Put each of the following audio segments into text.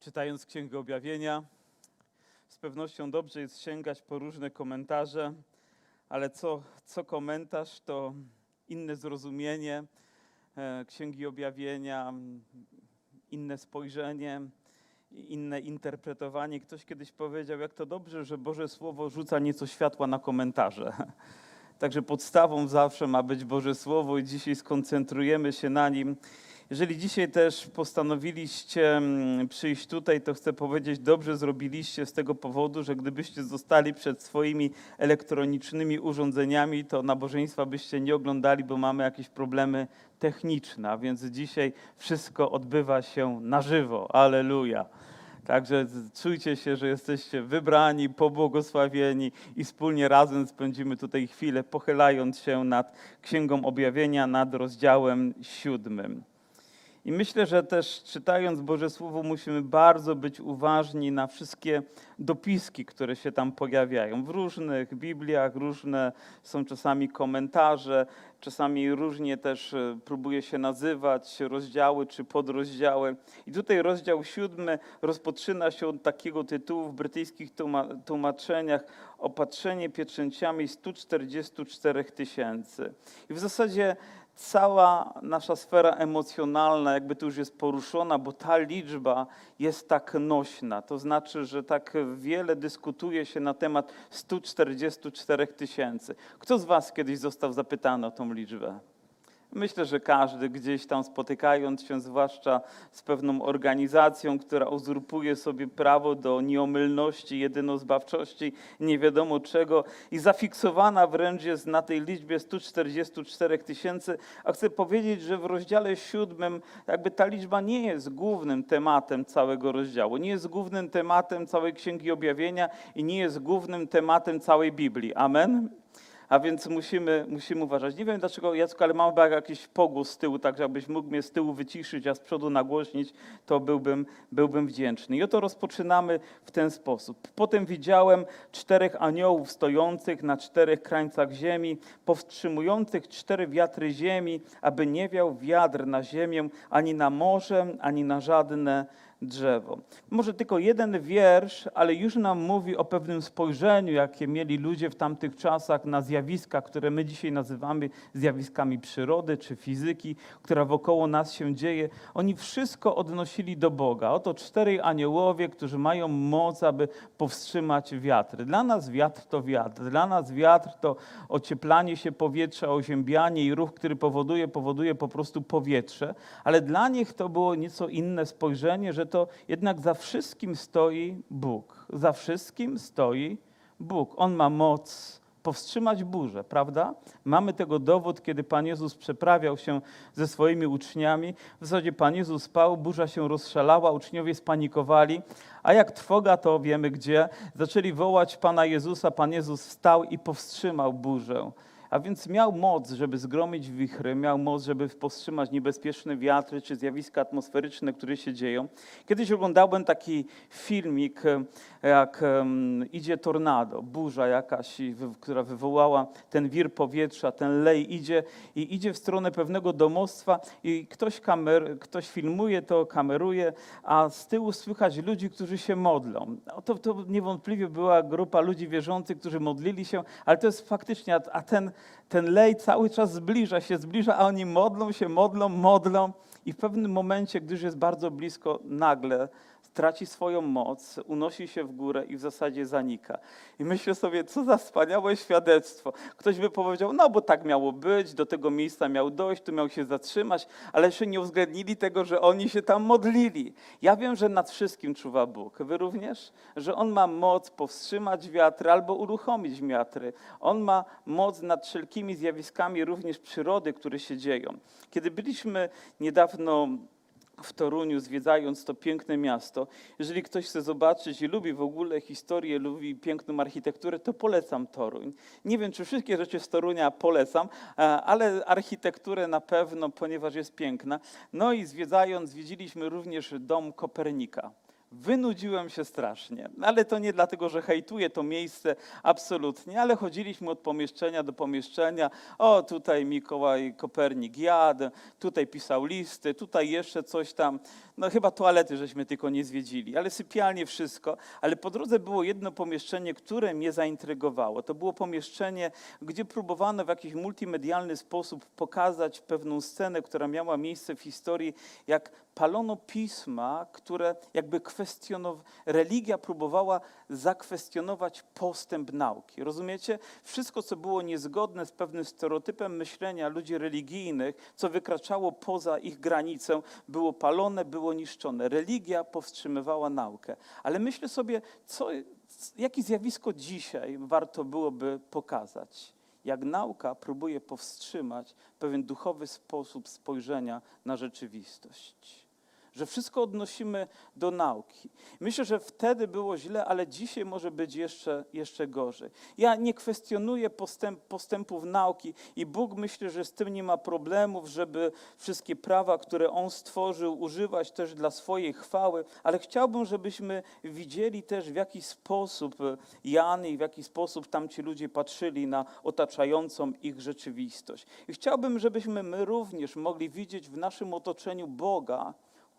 Czytając Księgę Objawienia, z pewnością dobrze jest sięgać po różne komentarze, ale co, co komentarz, to inne zrozumienie e, Księgi Objawienia, inne spojrzenie, inne interpretowanie. Ktoś kiedyś powiedział, jak to dobrze, że Boże Słowo rzuca nieco światła na komentarze. Także podstawą zawsze ma być Boże Słowo i dzisiaj skoncentrujemy się na nim. Jeżeli dzisiaj też postanowiliście mm, przyjść tutaj, to chcę powiedzieć, dobrze zrobiliście z tego powodu, że gdybyście zostali przed swoimi elektronicznymi urządzeniami, to nabożeństwa byście nie oglądali, bo mamy jakieś problemy techniczne, a więc dzisiaj wszystko odbywa się na żywo. Aleluja. Także czujcie się, że jesteście wybrani, pobłogosławieni i wspólnie razem spędzimy tutaj chwilę, pochylając się nad Księgą Objawienia, nad rozdziałem siódmym. I myślę, że też czytając Boże Słowo musimy bardzo być uważni na wszystkie dopiski, które się tam pojawiają. W różnych Bibliach różne są czasami komentarze, czasami różnie też e, próbuje się nazywać rozdziały czy podrozdziały. I tutaj rozdział siódmy rozpoczyna się od takiego tytułu w brytyjskich tłuma- tłumaczeniach Opatrzenie pieczęciami 144 tysięcy. I w zasadzie cała nasza sfera emocjonalna jakby tu już jest poruszona, bo ta liczba jest tak nośna. To znaczy, że tak wiele dyskutuje się na temat 144 tysięcy. Kto z Was kiedyś został zapytany o tą liczbę? Myślę, że każdy gdzieś tam spotykając się, zwłaszcza z pewną organizacją, która uzurpuje sobie prawo do nieomylności, jedynozbawczości, nie wiadomo czego i zafiksowana wręcz jest na tej liczbie 144 tysięcy, a chcę powiedzieć, że w rozdziale siódmym jakby ta liczba nie jest głównym tematem całego rozdziału, nie jest głównym tematem całej Księgi Objawienia i nie jest głównym tematem całej Biblii. Amen? A więc musimy, musimy uważać. Nie wiem dlaczego, Jacku, ale mam jakiś pogłos z tyłu, tak żebyś mógł mnie z tyłu wyciszyć, a z przodu nagłośnić, to byłbym, byłbym wdzięczny. I oto rozpoczynamy w ten sposób. Potem widziałem czterech aniołów stojących na czterech krańcach ziemi, powstrzymujących cztery wiatry ziemi, aby nie wiał wiatr na ziemię, ani na morze, ani na żadne drzewo. Może tylko jeden wiersz, ale już nam mówi o pewnym spojrzeniu, jakie mieli ludzie w tamtych czasach na zjawiska, które my dzisiaj nazywamy zjawiskami przyrody czy fizyki, która wokoło nas się dzieje. Oni wszystko odnosili do Boga. Oto czterej aniołowie, którzy mają moc, aby powstrzymać wiatry. Dla nas wiatr to wiatr. Dla nas wiatr to ocieplanie się powietrza, oziębianie i ruch, który powoduje, powoduje po prostu powietrze. Ale dla nich to było nieco inne spojrzenie, że to jednak za wszystkim stoi Bóg. Za wszystkim stoi Bóg. On ma moc powstrzymać burzę, prawda? Mamy tego dowód, kiedy Pan Jezus przeprawiał się ze swoimi uczniami. W zasadzie Pan Jezus spał, burza się rozszalała, uczniowie spanikowali, a jak trwoga, to wiemy gdzie, zaczęli wołać Pana Jezusa, Pan Jezus wstał i powstrzymał burzę. A więc miał moc, żeby zgromić wichry, miał moc, żeby powstrzymać niebezpieczne wiatry czy zjawiska atmosferyczne, które się dzieją. Kiedyś oglądałem taki filmik, e, jak idzie tornado, burza jakaś, która wywołała ten wir powietrza, ten lej idzie i idzie w stronę pewnego domostwa i ktoś, kamer, ktoś filmuje to, kameruje, a z tyłu słychać ludzi, którzy się modlą. No to, to niewątpliwie była grupa ludzi wierzących, którzy modlili się, ale to jest faktycznie, a ten, ten lej cały czas zbliża się, zbliża, a oni modlą się, modlą, modlą i w pewnym momencie, gdyż jest bardzo blisko, nagle traci swoją moc, unosi się w górę i w zasadzie zanika. I myślę sobie, co za wspaniałe świadectwo. Ktoś by powiedział, no bo tak miało być, do tego miejsca miał dojść, tu miał się zatrzymać, ale jeszcze nie uwzględnili tego, że oni się tam modlili. Ja wiem, że nad wszystkim czuwa Bóg. Wy również? Że On ma moc powstrzymać wiatry albo uruchomić wiatry. On ma moc nad wszelkimi zjawiskami również przyrody, które się dzieją. Kiedy byliśmy niedawno w Toruniu, zwiedzając to piękne miasto. Jeżeli ktoś chce zobaczyć i lubi w ogóle historię, lubi piękną architekturę, to polecam Toruń. Nie wiem, czy wszystkie rzeczy z Torunia polecam, e, ale architekturę na pewno, ponieważ jest piękna. No i zwiedzając, zwiedziliśmy również dom Kopernika. Wynudziłem się strasznie, ale to nie dlatego, że hejtuję to miejsce, absolutnie, ale chodziliśmy od pomieszczenia do pomieszczenia. O, tutaj Mikołaj Kopernik jadł, tutaj pisał listy, tutaj jeszcze coś tam. No chyba toalety żeśmy tylko nie zwiedzili, ale sypialnie wszystko. Ale po drodze było jedno pomieszczenie, które mnie zaintrygowało. To było pomieszczenie, gdzie próbowano w jakiś multimedialny sposób pokazać pewną scenę, która miała miejsce w historii, jak palono pisma, które jakby kwestionowały, religia próbowała zakwestionować postęp nauki. Rozumiecie? Wszystko, co było niezgodne z pewnym stereotypem myślenia ludzi religijnych, co wykraczało poza ich granicę, było palone, było niszczone. Religia powstrzymywała naukę. Ale myślę sobie, co, jakie zjawisko dzisiaj warto byłoby pokazać? Jak nauka próbuje powstrzymać pewien duchowy sposób spojrzenia na rzeczywistość że wszystko odnosimy do nauki. Myślę, że wtedy było źle, ale dzisiaj może być jeszcze, jeszcze gorzej. Ja nie kwestionuję postęp, postępów nauki i Bóg myślę, że z tym nie ma problemów, żeby wszystkie prawa, które On stworzył, używać też dla swojej chwały, ale chciałbym, żebyśmy widzieli też w jaki sposób Jan i w jaki sposób tamci ludzie patrzyli na otaczającą ich rzeczywistość. I chciałbym, żebyśmy my również mogli widzieć w naszym otoczeniu Boga,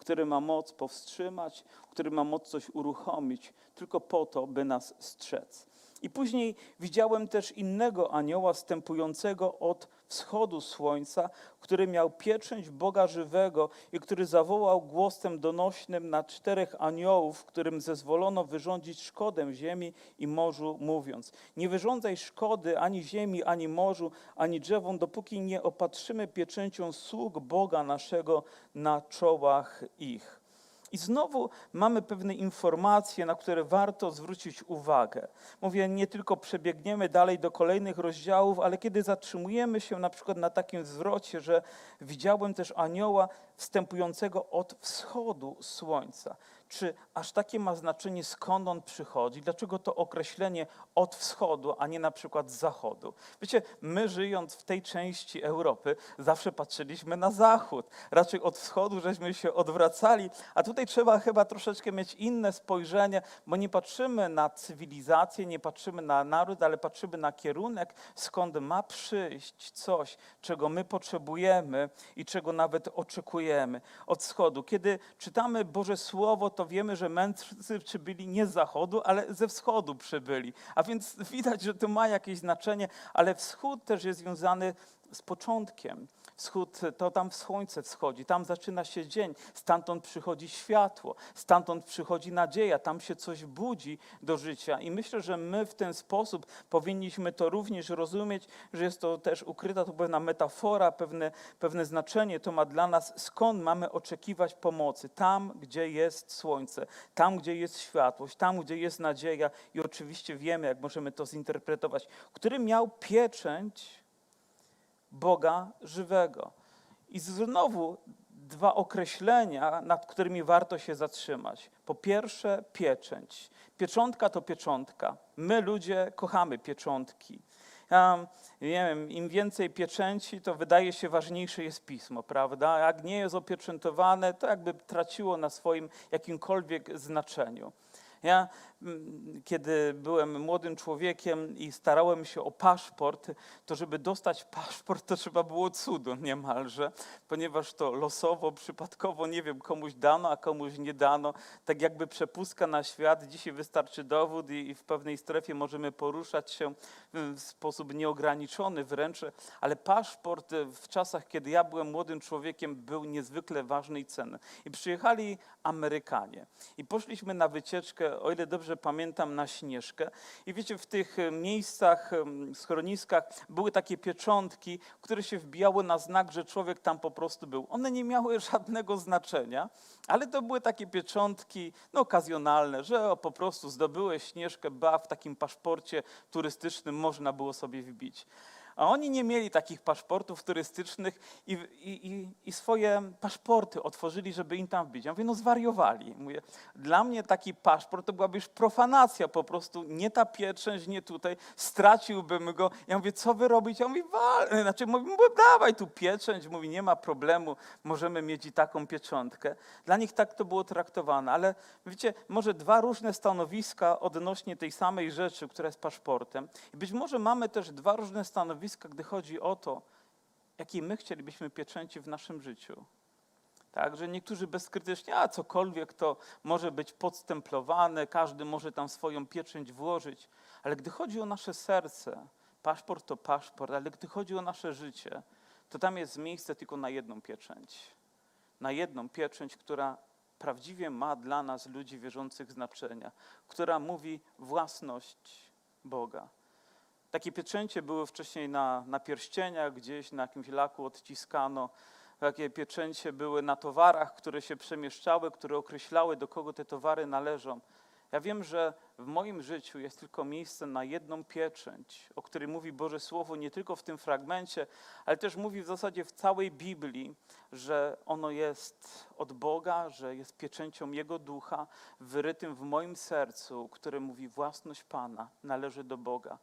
który ma moc powstrzymać, który ma moc coś uruchomić, tylko po to, by nas strzec. I później widziałem też innego anioła wstępującego od wschodu słońca, który miał pieczęć Boga żywego i który zawołał głosem donośnym na czterech aniołów, którym zezwolono wyrządzić szkodę ziemi i morzu, mówiąc: Nie wyrządzaj szkody ani ziemi, ani morzu, ani drzewom, dopóki nie opatrzymy pieczęcią sług Boga naszego na czołach ich. I znowu mamy pewne informacje, na które warto zwrócić uwagę. Mówię, nie tylko przebiegniemy dalej do kolejnych rozdziałów, ale kiedy zatrzymujemy się na przykład na takim zwrocie, że widziałem też anioła wstępującego od wschodu słońca. Czy aż takie ma znaczenie, skąd on przychodzi? Dlaczego to określenie od wschodu, a nie na przykład z zachodu? Wiecie, my żyjąc w tej części Europy, zawsze patrzyliśmy na zachód. Raczej od wschodu żeśmy się odwracali, a tutaj trzeba chyba troszeczkę mieć inne spojrzenie, bo nie patrzymy na cywilizację, nie patrzymy na naród, ale patrzymy na kierunek, skąd ma przyjść coś, czego my potrzebujemy i czego nawet oczekujemy od wschodu. Kiedy czytamy Boże Słowo, to wiemy, że mędrcy przybyli nie z zachodu, ale ze wschodu przybyli. A więc widać, że to ma jakieś znaczenie, ale wschód też jest związany z początkiem. Wschód to tam słońce wschodzi, tam zaczyna się dzień, stamtąd przychodzi światło, stamtąd przychodzi nadzieja, tam się coś budzi do życia. I myślę, że my w ten sposób powinniśmy to również rozumieć, że jest to też ukryta to pewna metafora, pewne, pewne znaczenie to ma dla nas, skąd mamy oczekiwać pomocy. Tam, gdzie jest słońce, tam, gdzie jest światłość, tam, gdzie jest nadzieja i oczywiście wiemy, jak możemy to zinterpretować, który miał pieczęć Boga żywego. I znowu dwa określenia, nad którymi warto się zatrzymać. Po pierwsze, pieczęć. Pieczątka to pieczątka. My ludzie kochamy pieczątki. Ja nie wiem, im więcej pieczęci, to wydaje się ważniejsze jest pismo, prawda? Jak nie jest opieczętowane, to jakby traciło na swoim jakimkolwiek znaczeniu. Ja, mm, kiedy byłem młodym człowiekiem i starałem się o paszport, to żeby dostać paszport, to trzeba było cudu niemalże, ponieważ to losowo, przypadkowo, nie wiem, komuś dano, a komuś nie dano. Tak jakby przepustka na świat. Dzisiaj wystarczy dowód i, i w pewnej strefie możemy poruszać się w sposób nieograniczony wręcz, ale paszport w czasach, kiedy ja byłem młodym człowiekiem, był niezwykle ważny i cenny. I przyjechali Amerykanie i poszliśmy na wycieczkę, o ile dobrze pamiętam, na Śnieżkę. I wiecie, w tych e, miejscach, em, schroniskach były takie pieczątki, które się wbijały na znak, że człowiek tam po prostu był. One nie miały żadnego znaczenia, ale to były takie pieczątki no, okazjonalne, że o, po prostu zdobyłeś Śnieżkę, ba, w takim paszporcie turystycznym można było sobie wbić. A oni nie mieli takich paszportów turystycznych i, i, i, swoje paszporty otworzyli, żeby im tam wbić. Ja mówię, no zwariowali. Mówię, dla mnie taki paszport to byłaby już profanacja po prostu, nie ta pieczęć, nie tutaj, straciłbym go. Ja mówię, co wy robicie? Ja mówię, wal, znaczy mówię, mówię, dawaj tu pieczęć, mówi, nie ma problemu, możemy mieć i taką pieczątkę. Dla nich tak to było traktowane, ale wiecie, może dwa różne stanowiska odnośnie tej samej rzeczy, która jest paszportem. I być może mamy też dwa różne stanowiska, gdy chodzi o to, jakiej my chcielibyśmy pieczęci w naszym życiu. Tak, że niektórzy bezkrytycznie, a cokolwiek to może być podstemplowane, każdy może tam swoją pieczęć włożyć, ale gdy chodzi o nasze serce, paszport to paszport, ale gdy chodzi o nasze życie, to tam jest miejsce tylko na jedną pieczęć. Na jedną pieczęć, która prawdziwie ma dla nas, ludzi wierzących, znaczenia, która mówi własność Boga. Takie pieczęcie były wcześniej na, na pierścieniach, gdzieś na jakimś laku odciskano. Takie pieczęcie były na towarach, które się przemieszczały, które określały, do kogo te towary należą. Ja wiem, że w moim życiu jest tylko miejsce na jedną pieczęć, o której mówi Boże Słowo nie tylko w tym fragmencie, ale też mówi w zasadzie w całej Biblii, że ono jest od Boga, że jest pieczęcią Jego ducha, wyrytym w moim sercu, które mówi własność Pana należy do Boga.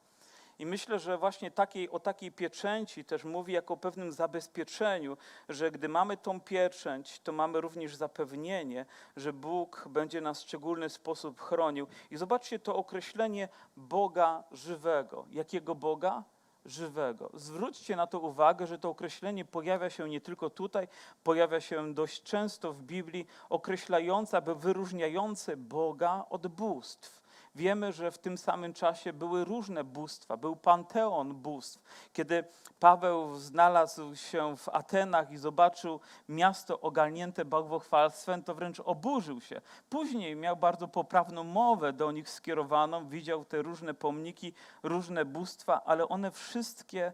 I myślę, że właśnie takiej, o takiej pieczęci też mówi jako o pewnym zabezpieczeniu, że gdy mamy tą pieczęć, to mamy również zapewnienie, że Bóg będzie nas w szczególny sposób chronił. I zobaczcie to określenie Boga żywego. Jakiego Boga? Żywego. Zwróćcie na to uwagę, że to określenie pojawia się nie tylko tutaj, pojawia się dość często w Biblii, określające, aby wyróżniające Boga od bóstw. Wiemy, że w tym samym czasie były różne bóstwa, był panteon bóstw. Kiedy Paweł znalazł się w Atenach i zobaczył miasto ogarnięte bałwochwalstwem, to wręcz oburzył się. Później miał bardzo poprawną mowę do nich skierowaną, widział te różne pomniki, różne bóstwa, ale one wszystkie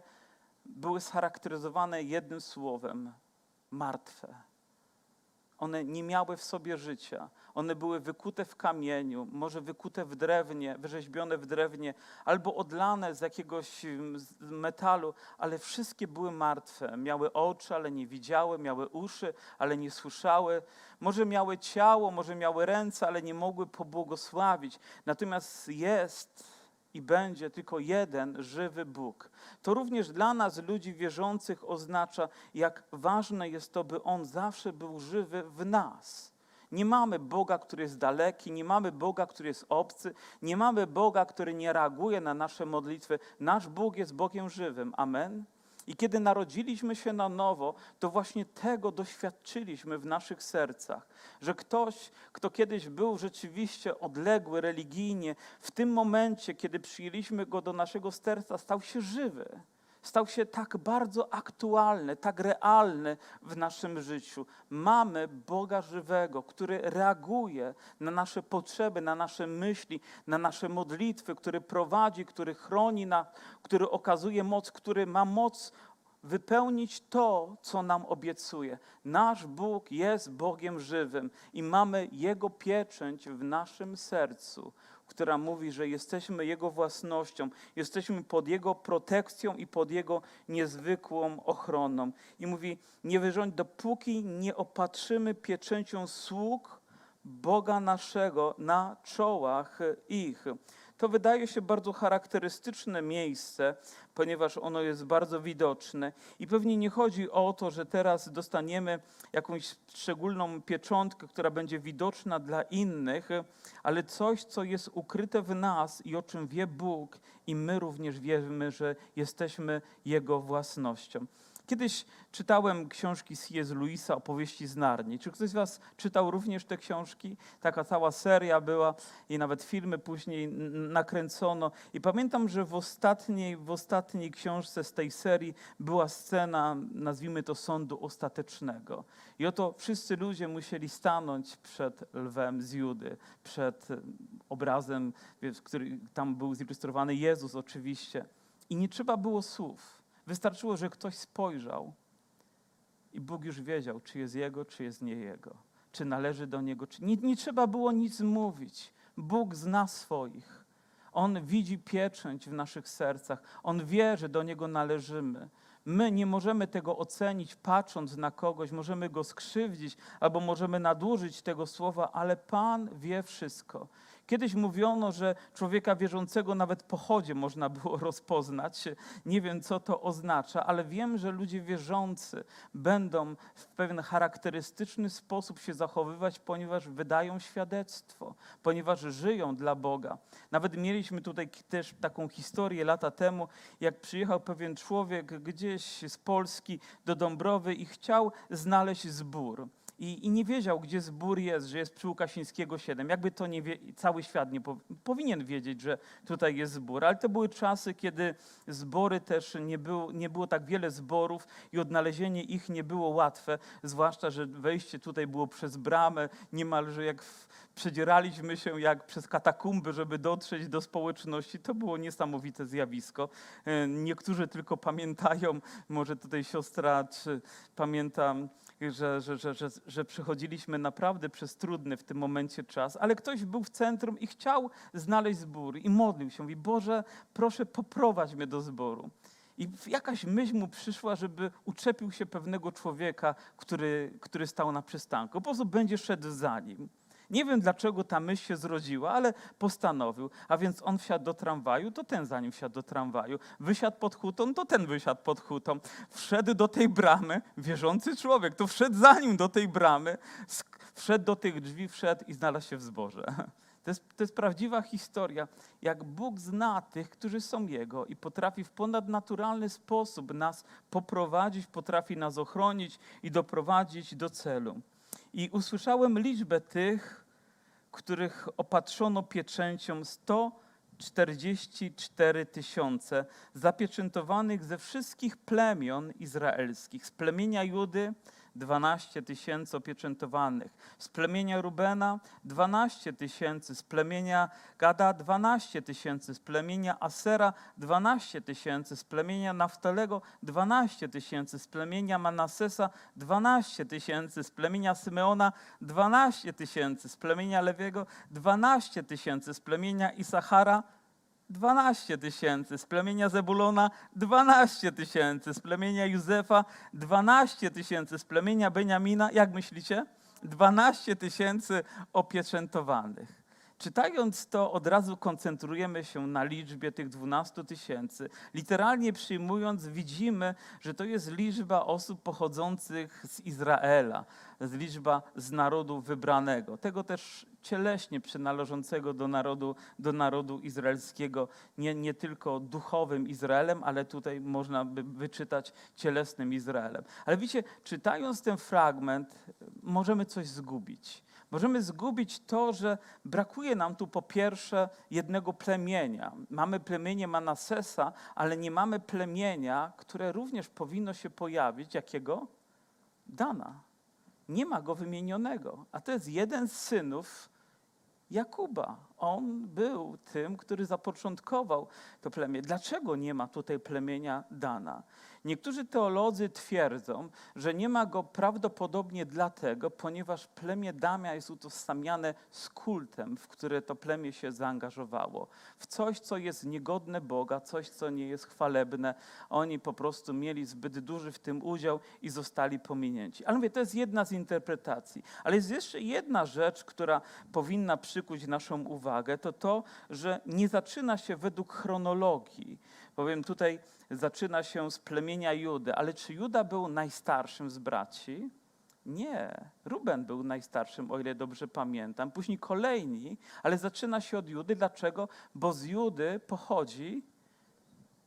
były scharakteryzowane jednym słowem martwe. One nie miały w sobie życia. One były wykute w kamieniu, może wykute w drewnie, wyrzeźbione w drewnie, albo odlane z jakiegoś mm, metalu, ale wszystkie były martwe. Miały oczy, ale nie widziały, miały uszy, ale nie słyszały. Może miały ciało, może miały ręce, ale nie mogły pobłogosławić. Natomiast jest i będzie tylko jeden żywy Bóg. To również dla nas, ludzi wierzących, oznacza, jak ważne jest to, by On zawsze był żywy w nas. Nie mamy Boga, który jest daleki, nie mamy Boga, który jest obcy, nie mamy Boga, który nie reaguje na nasze modlitwy. Nasz Bóg jest Bogiem żywym. Amen. I kiedy narodziliśmy się na nowo, to właśnie tego doświadczyliśmy w naszych sercach, że ktoś, kto kiedyś był rzeczywiście odległy religijnie, w tym momencie, kiedy przyjęliśmy go do naszego serca, stał się żywy. Stał się tak bardzo aktualny, tak realny w naszym życiu. Mamy Boga żywego, który reaguje na nasze potrzeby, na nasze myśli, na nasze modlitwy, który prowadzi, który chroni nas, który okazuje moc, który ma moc wypełnić to, co nam obiecuje. Nasz Bóg jest Bogiem żywym i mamy Jego pieczęć w naszym sercu, która mówi, że jesteśmy Jego własnością, jesteśmy pod Jego protekcją i pod Jego niezwykłą ochroną. I mówi, nie wyrządź, dopóki nie opatrzymy pieczęcią sług Boga naszego na czołach ich. To wydaje się bardzo charakterystyczne miejsce, ponieważ ono jest bardzo widoczne. I pewnie nie chodzi o to, że teraz dostaniemy jakąś szczególną pieczątkę, która będzie widoczna dla innych, ale coś, co jest ukryte w nas i o czym wie Bóg, i my również wiemy, że jesteśmy Jego własnością. Kiedyś czytałem książki C.S. Lewisa, opowieści z Narni. Czy ktoś z Was czytał również te książki? Taka cała seria była i nawet filmy później nakręcono. I pamiętam, że w ostatniej, w ostatniej książce z tej serii była scena, nazwijmy to sądu ostatecznego. I oto wszyscy ludzie musieli stanąć przed lwem z Judy, przed e, obrazem, który tam był zilustrowany Jezus oczywiście. I nie trzeba było słów. Wystarczyło, że ktoś spojrzał i Bóg już wiedział, czy jest Jego, czy jest nie Jego, czy należy do Niego, czy nie, nie trzeba było nic mówić. Bóg zna swoich, On widzi pieczęć w naszych sercach. On wie, że do Niego należymy. My nie możemy tego ocenić patrząc na kogoś, możemy go skrzywdzić albo możemy nadużyć tego słowa, ale Pan wie wszystko. Kiedyś mówiono, że człowieka wierzącego nawet po chodzie można było rozpoznać. Nie wiem, co to oznacza, ale wiem, że ludzie wierzący będą w pewien charakterystyczny sposób się zachowywać, ponieważ wydają świadectwo, ponieważ żyją dla Boga. Nawet mieliśmy tutaj też taką historię lata temu, jak przyjechał pewien człowiek gdzieś z Polski do Dąbrowy i chciał znaleźć zbór. I, I nie wiedział, gdzie zbór jest, że jest przy Łukasińskiego 7. Jakby to nie wie, cały świat nie pow, powinien wiedzieć, że tutaj jest zbór. Ale to były czasy, kiedy zbory też nie było, nie było tak wiele zborów i odnalezienie ich nie było łatwe. Zwłaszcza, że wejście tutaj było przez bramę, niemalże jak w, przedzieraliśmy się jak przez katakumby, żeby dotrzeć do społeczności. To było niesamowite zjawisko. E, Niektórzy tylko pamiętają, może tutaj siostra, czy pamiętam, że, że, że, że, że przechodziliśmy naprawdę przez trudny w tym momencie czas, ale ktoś był w centrum i chciał znaleźć zbór i modlił się. Mówi, Boże, proszę poprowadź mnie do zboru. I jakaś myśl mu przyszła, żeby uczepił się pewnego człowieka, który, który stał na przystanku. Po prostu będzie szedł za nim. Nie wiem, dlaczego ta myśl się zrodziła, ale postanowił. A więc on wsiadł do tramwaju, to ten za nim wsiadł do tramwaju. Wysiadł pod hutą, to ten wysiadł pod hutą. Wszedł do tej bramy, wierzący człowiek, to wszedł za nim do tej bramy, wszedł do tych drzwi, wszedł i znalazł się w zborze. To jest, to jest prawdziwa historia, jak Bóg zna tych, którzy są Jego i potrafi w ponadnaturalny sposób nas poprowadzić, potrafi nas ochronić i doprowadzić do celu. I usłyszałem liczbę tych, których opatrzono pieczęcią 144 tysiące, zapieczętowanych ze wszystkich plemion izraelskich. Z plemienia Judy 12 tysięcy opieczętowanych, z plemienia Rubena 12 tysięcy, z plemienia Gada 12 tysięcy, z plemienia Asera 12 tysięcy, z plemienia Naftalego 12 tysięcy, z plemienia Manasesa 12 tysięcy, z plemienia Symeona 12 tysięcy, z plemienia Lewiego 12 tysięcy, z plemienia Isachara 12 tysięcy, z plemienia Zebulona 12 tysięcy, z plemienia Józefa 12 tysięcy, z plemienia Beniamina, jak myślicie? 12 tysięcy opieczętowanych. Czytając to, od razu koncentrujemy się na liczbie tych 12 tysięcy. Literalnie przyjmując, widzimy, że to jest liczba osób pochodzących z Izraela, liczba z narodu wybranego. Tego też cieleśnie przynależącego do narodu, do narodu izraelskiego, nie, nie tylko duchowym Izraelem, ale tutaj można by wyczytać cielesnym Izraelem. Ale widzicie, czytając ten fragment, możemy coś zgubić. Możemy zgubić to, że brakuje nam tu po pierwsze jednego plemienia. Mamy plemienie Manasesa, ale nie mamy plemienia, które również powinno się pojawić. Jakiego? Dana. Nie ma go wymienionego. A to jest jeden z synów Jakuba. On był tym, który zapoczątkował to plemię. Dlaczego nie ma tutaj plemienia Dana? Niektórzy teolodzy twierdzą, że nie ma go prawdopodobnie dlatego, ponieważ plemię Damia jest utożsamiane z kultem, w które to plemię się zaangażowało. W coś, co jest niegodne Boga, coś, co nie jest chwalebne. Oni po prostu mieli zbyt duży w tym udział i zostali pominięci. Ale mówię, to jest jedna z interpretacji. Ale jest jeszcze jedna rzecz, która powinna przykuć naszą uwagę, to to, że nie zaczyna się według chronologii. Bowiem tutaj zaczyna się z plemienia Judy. Ale czy Juda był najstarszym z braci? Nie. Ruben był najstarszym, o ile dobrze pamiętam. Później kolejni, ale zaczyna się od Judy. Dlaczego? Bo z Judy pochodzi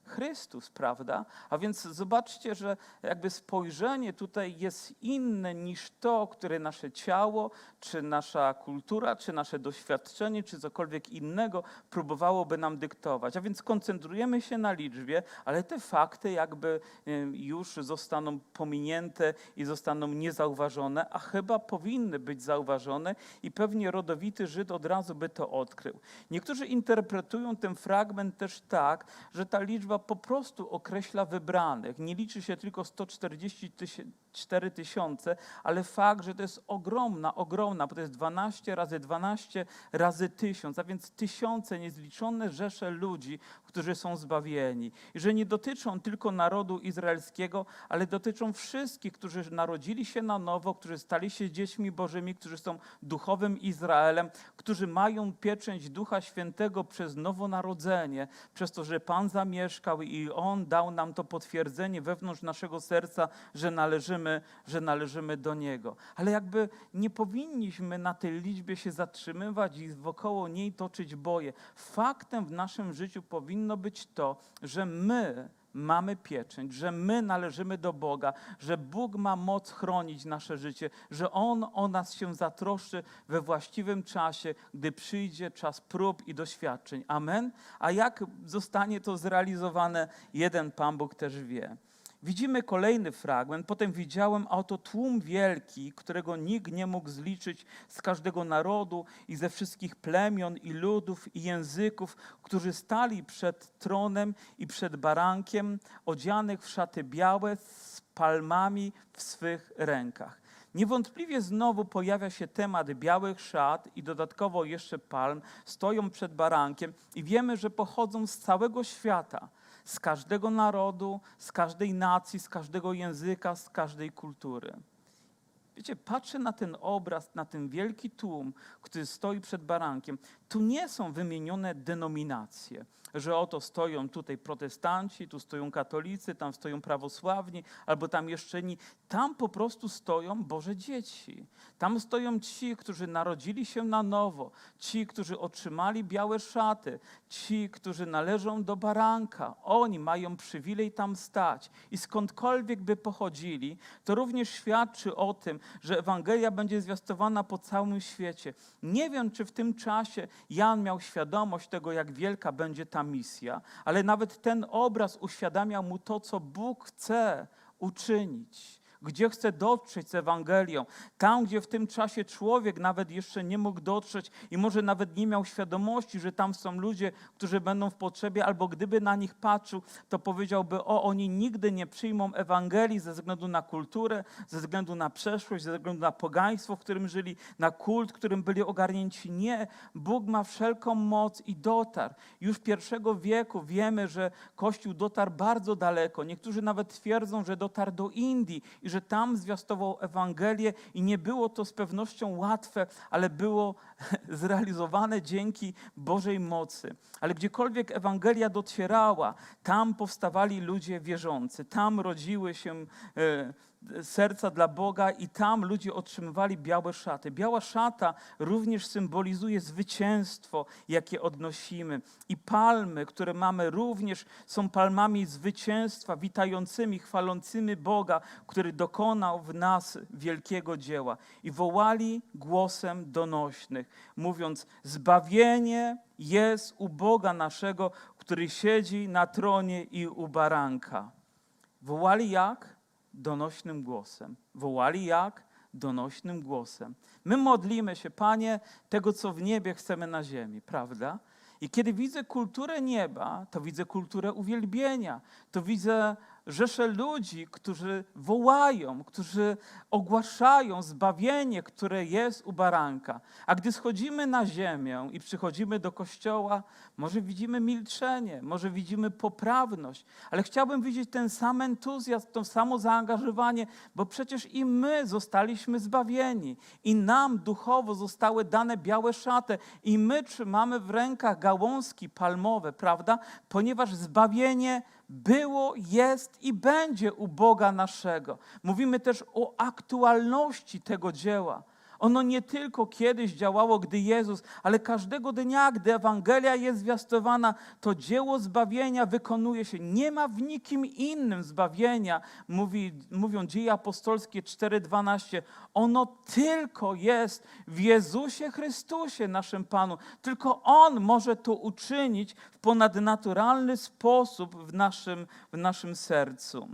Chrystus, prawda? A więc zobaczcie, że jakby spojrzenie tutaj jest inne niż to, które nasze ciało, czy nasza kultura, czy nasze doświadczenie, czy cokolwiek innego próbowałoby nam dyktować. A więc koncentrujemy się na liczbie, ale te fakty jakby em, już zostaną pominięte i zostaną niezauważone, a chyba powinny być zauważone i pewnie rodowity Żyd od razu by to odkrył. Niektórzy interpretują ten fragment też tak, że ta liczba po prostu określa wybranych. Nie liczy się tylko 140 tysięcy 4 tysiące, ale fakt, że to jest ogromna, ogromna, bo to jest 12 razy 12 razy tysiąc, a więc tysiące, niezliczone rzesze ludzi, którzy są zbawieni. I że nie dotyczą tylko narodu izraelskiego, ale dotyczą wszystkich, którzy narodzili się na nowo, którzy stali się dziećmi Bożymi, którzy są duchowym Izraelem, którzy mają pieczęć Ducha Świętego przez nowonarodzenie, przez to, że Pan zamieszkał i On dał nam to potwierdzenie wewnątrz naszego serca, że należymy, że należymy do Niego. Ale jakby nie powinniśmy na tej liczbie się zatrzymywać i wokoło niej toczyć boje. Faktem w naszym życiu powinno być to, że my mamy pieczęć, że my należymy do Boga, że Bóg ma moc chronić nasze życie, że On o nas się zatroszczy we właściwym czasie, gdy przyjdzie czas prób i doświadczeń. Amen? A jak zostanie to zrealizowane, jeden Pan Bóg też wie. Widzimy kolejny fragment. Potem widziałem, a oto tłum wielki, którego nikt nie mógł zliczyć z każdego narodu i ze wszystkich plemion i ludów i języków, którzy stali przed tronem i przed barankiem, odzianych w szaty białe z palmami w swych rękach. Niewątpliwie znowu pojawia się temat białych szat i dodatkowo jeszcze palm, stoją przed barankiem i wiemy, że pochodzą z całego świata z każdego narodu, z każdej nacji, z każdego języka, z każdej kultury. Wiecie, patrzę na ten obraz, na ten wielki tłum, który stoi przed barankiem. Tu nie są wymienione denominacje, że oto stoją tutaj protestanci, tu stoją katolicy, tam stoją prawosławni, albo tam jeszcze inni. Tam po prostu stoją Boże dzieci. Tam stoją ci, którzy narodzili się na nowo, ci, którzy otrzymali białe szaty, ci, którzy należą do baranka. Oni mają przywilej tam stać. I skądkolwiek by pochodzili, to również świadczy o tym, że Ewangelia będzie zwiastowana po całym świecie. Nie wiem, czy w tym czasie Jan miał świadomość tego, jak wielka będzie ta misja, ale nawet ten obraz uświadamiał mu to, co Bóg chce uczynić gdzie chce dotrzeć z Ewangelią. Tam, gdzie w tym czasie człowiek nawet jeszcze nie mógł dotrzeć i może nawet nie miał świadomości, że tam są ludzie, którzy będą w potrzebie, albo gdyby na nich patrzył, to powiedziałby: O, oni nigdy nie przyjmą Ewangelii ze względu na kulturę, ze względu na przeszłość, ze względu na pogaństwo, w którym żyli, na kult, którym byli ogarnięci. Nie, Bóg ma wszelką moc i dotarł. Już pierwszego wieku wiemy, że Kościół dotarł bardzo daleko. Niektórzy nawet twierdzą, że dotarł do Indii i że tam zwiastował Ewangelię i nie było to z pewnością łatwe, ale było zrealizowane dzięki Bożej mocy. Ale gdziekolwiek Ewangelia docierała, tam powstawali ludzie wierzący, tam rodziły się e, serca dla Boga i tam ludzie otrzymywali białe szaty. Biała szata również symbolizuje zwycięstwo, jakie odnosimy. I palmy, które mamy, również są palmami zwycięstwa, witającymi, chwalącymi Boga, który dokonał w nas wielkiego dzieła. I wołali głosem donośnych, mówiąc: Zbawienie jest u Boga naszego, który siedzi na tronie i u baranka. Wołali jak? Donośnym głosem. Wołali jak? Donośnym głosem. My modlimy się, Panie, tego, co w niebie chcemy na ziemi, prawda? I kiedy widzę kulturę nieba, to widzę kulturę uwielbienia, to widzę rzesze ludzi, którzy wołają, którzy ogłaszają zbawienie, które jest u baranka. A gdy schodzimy na ziemię i przychodzimy do kościoła, może widzimy milczenie, może widzimy poprawność, ale chciałbym widzieć ten sam entuzjazm, to samo zaangażowanie, bo przecież i my zostaliśmy zbawieni, i nam duchowo zostały dane białe szaty, i my trzymamy w rękach gałązki palmowe, prawda? Ponieważ zbawienie było, jest i będzie u Boga naszego. Mówimy też o aktualności tego dzieła. Ono nie tylko kiedyś działało, gdy Jezus, ale każdego dnia, gdy Ewangelia jest zwiastowana, to dzieło zbawienia wykonuje się. Nie ma w nikim innym zbawienia, mówi, mówią dzieje apostolskie 4:12. Ono tylko jest w Jezusie Chrystusie, naszym Panu. Tylko On może to uczynić w ponadnaturalny sposób w naszym, w naszym sercu.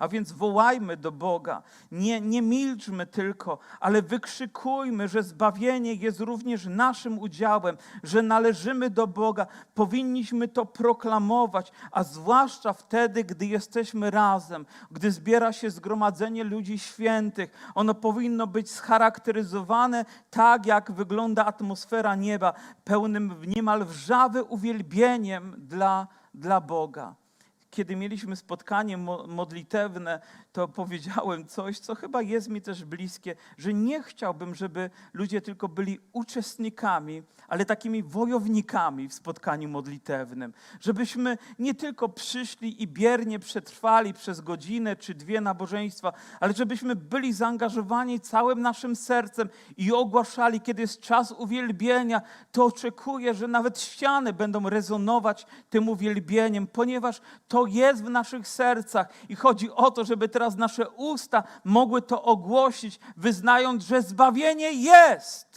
A więc wołajmy do Boga. Nie, nie milczmy tylko, ale wykrzykujmy, że zbawienie jest również naszym udziałem, że należymy do Boga. Powinniśmy to proklamować, a zwłaszcza wtedy, gdy jesteśmy razem, gdy zbiera się zgromadzenie ludzi świętych. Ono powinno być scharakteryzowane tak, jak wygląda atmosfera nieba, pełnym niemal wrzawy uwielbieniem dla, dla Boga kiedy mieliśmy spotkanie mo- modlitewne, to powiedziałem coś, co chyba jest mi też bliskie, że nie chciałbym, żeby ludzie tylko byli uczestnikami, ale takimi wojownikami w spotkaniu modlitewnym. Żebyśmy nie tylko przyszli i biernie przetrwali przez godzinę czy dwie nabożeństwa, ale żebyśmy byli zaangażowani całym naszym sercem i ogłaszali, kiedy jest czas uwielbienia, to oczekuję, że nawet ściany będą rezonować tym uwielbieniem, ponieważ to jest w naszych sercach i chodzi o to, żeby teraz nasze usta mogły to ogłosić, wyznając, że zbawienie jest.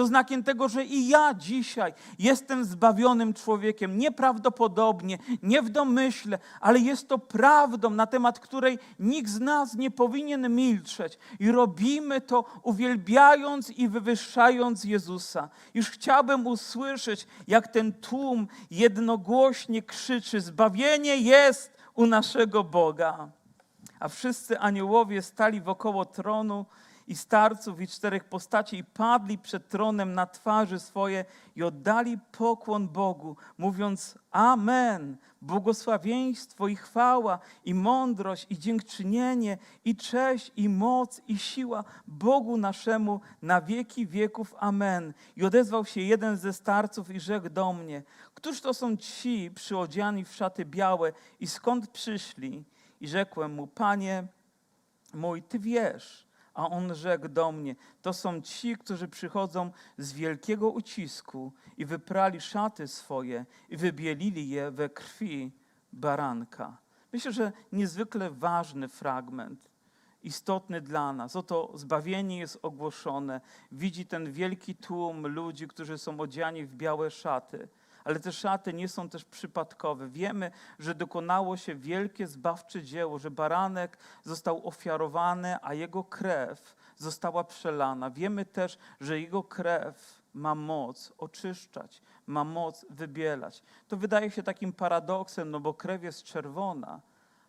To znakiem tego, że i ja dzisiaj jestem zbawionym człowiekiem. Nieprawdopodobnie, nie w domyśle, ale jest to prawdą, na temat której nikt z nas nie powinien milczeć. I robimy to uwielbiając i wywyższając Jezusa. Już chciałbym usłyszeć, jak ten tłum jednogłośnie krzyczy: Zbawienie jest u naszego Boga. A wszyscy aniołowie stali wokoło tronu i starców i czterech postaci i padli przed tronem na twarzy swoje i oddali pokłon Bogu, mówiąc Amen, błogosławieństwo i chwała i mądrość i dziękczynienie i cześć i moc i siła Bogu naszemu na wieki wieków. Amen. I odezwał się jeden ze starców i rzekł do mnie, któż to są ci przyodziani w szaty białe i skąd przyszli? I rzekłem mu, Panie mój, Ty wiesz. A on rzekł do mnie: To są ci, którzy przychodzą z wielkiego ucisku i wyprali szaty swoje i wybielili je we krwi baranka. Myślę, że niezwykle ważny fragment, istotny dla nas. Oto zbawienie jest ogłoszone. Widzi ten wielki tłum ludzi, którzy są odziani w białe szaty. Ale te szaty nie są też przypadkowe. Wiemy, że dokonało się wielkie zbawcze dzieło, że baranek został ofiarowany, a jego krew została przelana. Wiemy też, że jego krew ma moc oczyszczać, ma moc wybielać. To wydaje się takim paradoksem, no bo krew jest czerwona,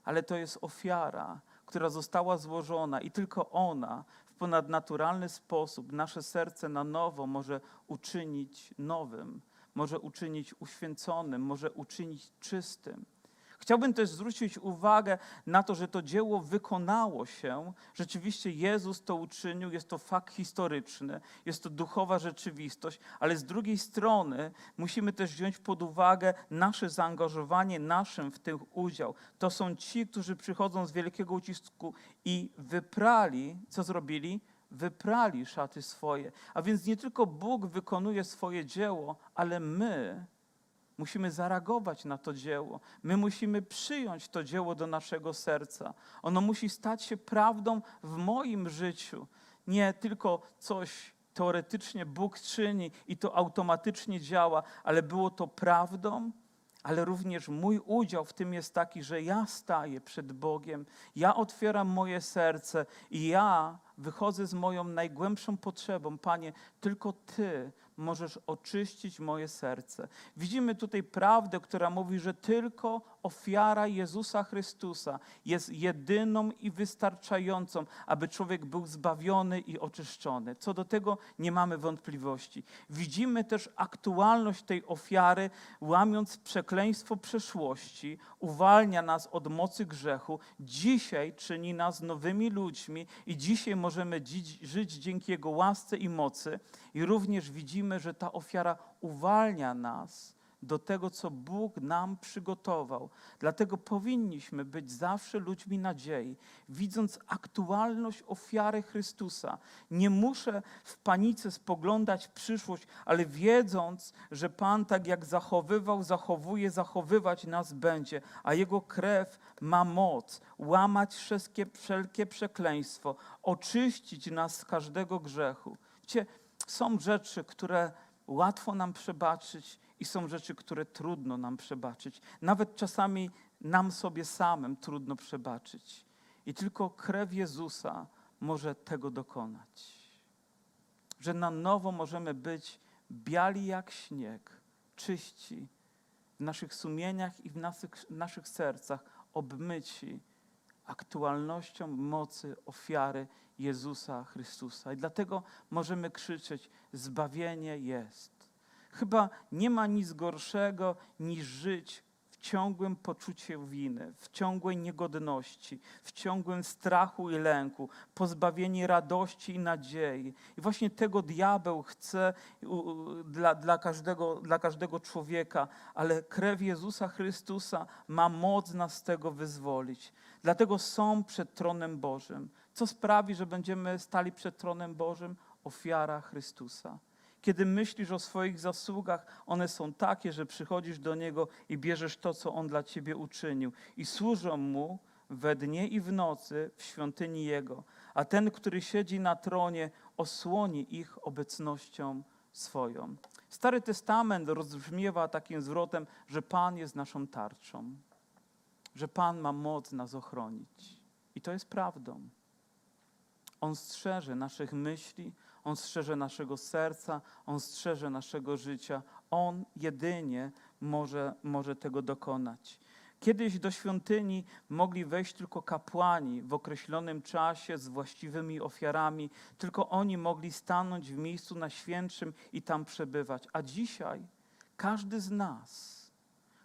ale to jest ofiara, która została złożona i tylko ona w ponadnaturalny sposób nasze serce na nowo może uczynić nowym może uczynić uświęconym, może uczynić czystym. Chciałbym też zwrócić uwagę na to, że to dzieło wykonało się. Rzeczywiście Jezus to uczynił, jest to fakt historyczny, jest to duchowa rzeczywistość, ale z drugiej strony musimy też wziąć pod uwagę nasze zaangażowanie naszym w ten udział. To są ci, którzy przychodzą z wielkiego ucisku i wyprali, co zrobili? Wyprali szaty swoje. A więc nie tylko Bóg wykonuje swoje dzieło, ale my musimy zareagować na to dzieło. My musimy przyjąć to dzieło do naszego serca. Ono musi stać się prawdą w moim życiu. Nie tylko coś teoretycznie Bóg czyni i to automatycznie działa, ale było to prawdą ale również mój udział w tym jest taki, że ja staję przed Bogiem, ja otwieram moje serce i ja wychodzę z moją najgłębszą potrzebą. Panie, tylko Ty możesz oczyścić moje serce. Widzimy tutaj prawdę, która mówi, że tylko ofiara Jezusa Chrystusa jest jedyną i wystarczającą, aby człowiek był zbawiony i oczyszczony. Co do tego nie mamy wątpliwości. Widzimy też aktualność tej ofiary, łamiąc przekleństwo przeszłości, uwalnia nas od mocy grzechu, dzisiaj czyni nas nowymi ludźmi i dzisiaj możemy żyć dzięki Jego łasce i mocy. I również widzimy, że ta ofiara uwalnia nas do tego, co Bóg nam przygotował. Dlatego powinniśmy być zawsze ludźmi nadziei, widząc aktualność ofiary Chrystusa. Nie muszę w panice spoglądać w przyszłość, ale wiedząc, że Pan tak jak zachowywał, zachowuje, zachowywać nas będzie, a Jego krew ma moc łamać wszelkie, wszelkie przekleństwo, oczyścić nas z każdego grzechu. Wiecie, są rzeczy, które łatwo nam przebaczyć i są rzeczy, które trudno nam przebaczyć. Nawet czasami nam sobie samym trudno przebaczyć. I tylko krew Jezusa może tego dokonać. Że na nowo możemy być biali jak śnieg, czyści w naszych sumieniach i w naszych, naszych sercach, obmyci aktualnością mocy ofiary Jezusa Chrystusa. I dlatego możemy krzyczeć: Zbawienie jest. Chyba nie ma nic gorszego niż żyć w ciągłym poczuciu winy, w ciągłej niegodności, w ciągłym strachu i lęku, pozbawieni radości i nadziei. I właśnie tego diabeł chce dla, dla, każdego, dla każdego człowieka, ale krew Jezusa Chrystusa ma moc nas z tego wyzwolić. Dlatego są przed tronem Bożym. Co sprawi, że będziemy stali przed tronem Bożym? Ofiara Chrystusa. Kiedy myślisz o swoich zasługach, one są takie, że przychodzisz do Niego i bierzesz to, co On dla Ciebie uczynił. I służą Mu we dnie i w nocy w świątyni Jego. A ten, który siedzi na tronie, osłoni ich obecnością swoją. Stary Testament rozbrzmiewa takim zwrotem, że Pan jest naszą tarczą, że Pan ma moc nas ochronić. I to jest prawdą. On strzeże naszych myśli, On strzeże naszego serca, On strzeże naszego życia. On jedynie może, może tego dokonać. Kiedyś do świątyni mogli wejść tylko kapłani w określonym czasie z właściwymi ofiarami, tylko oni mogli stanąć w miejscu najświętszym i tam przebywać. A dzisiaj każdy z nas,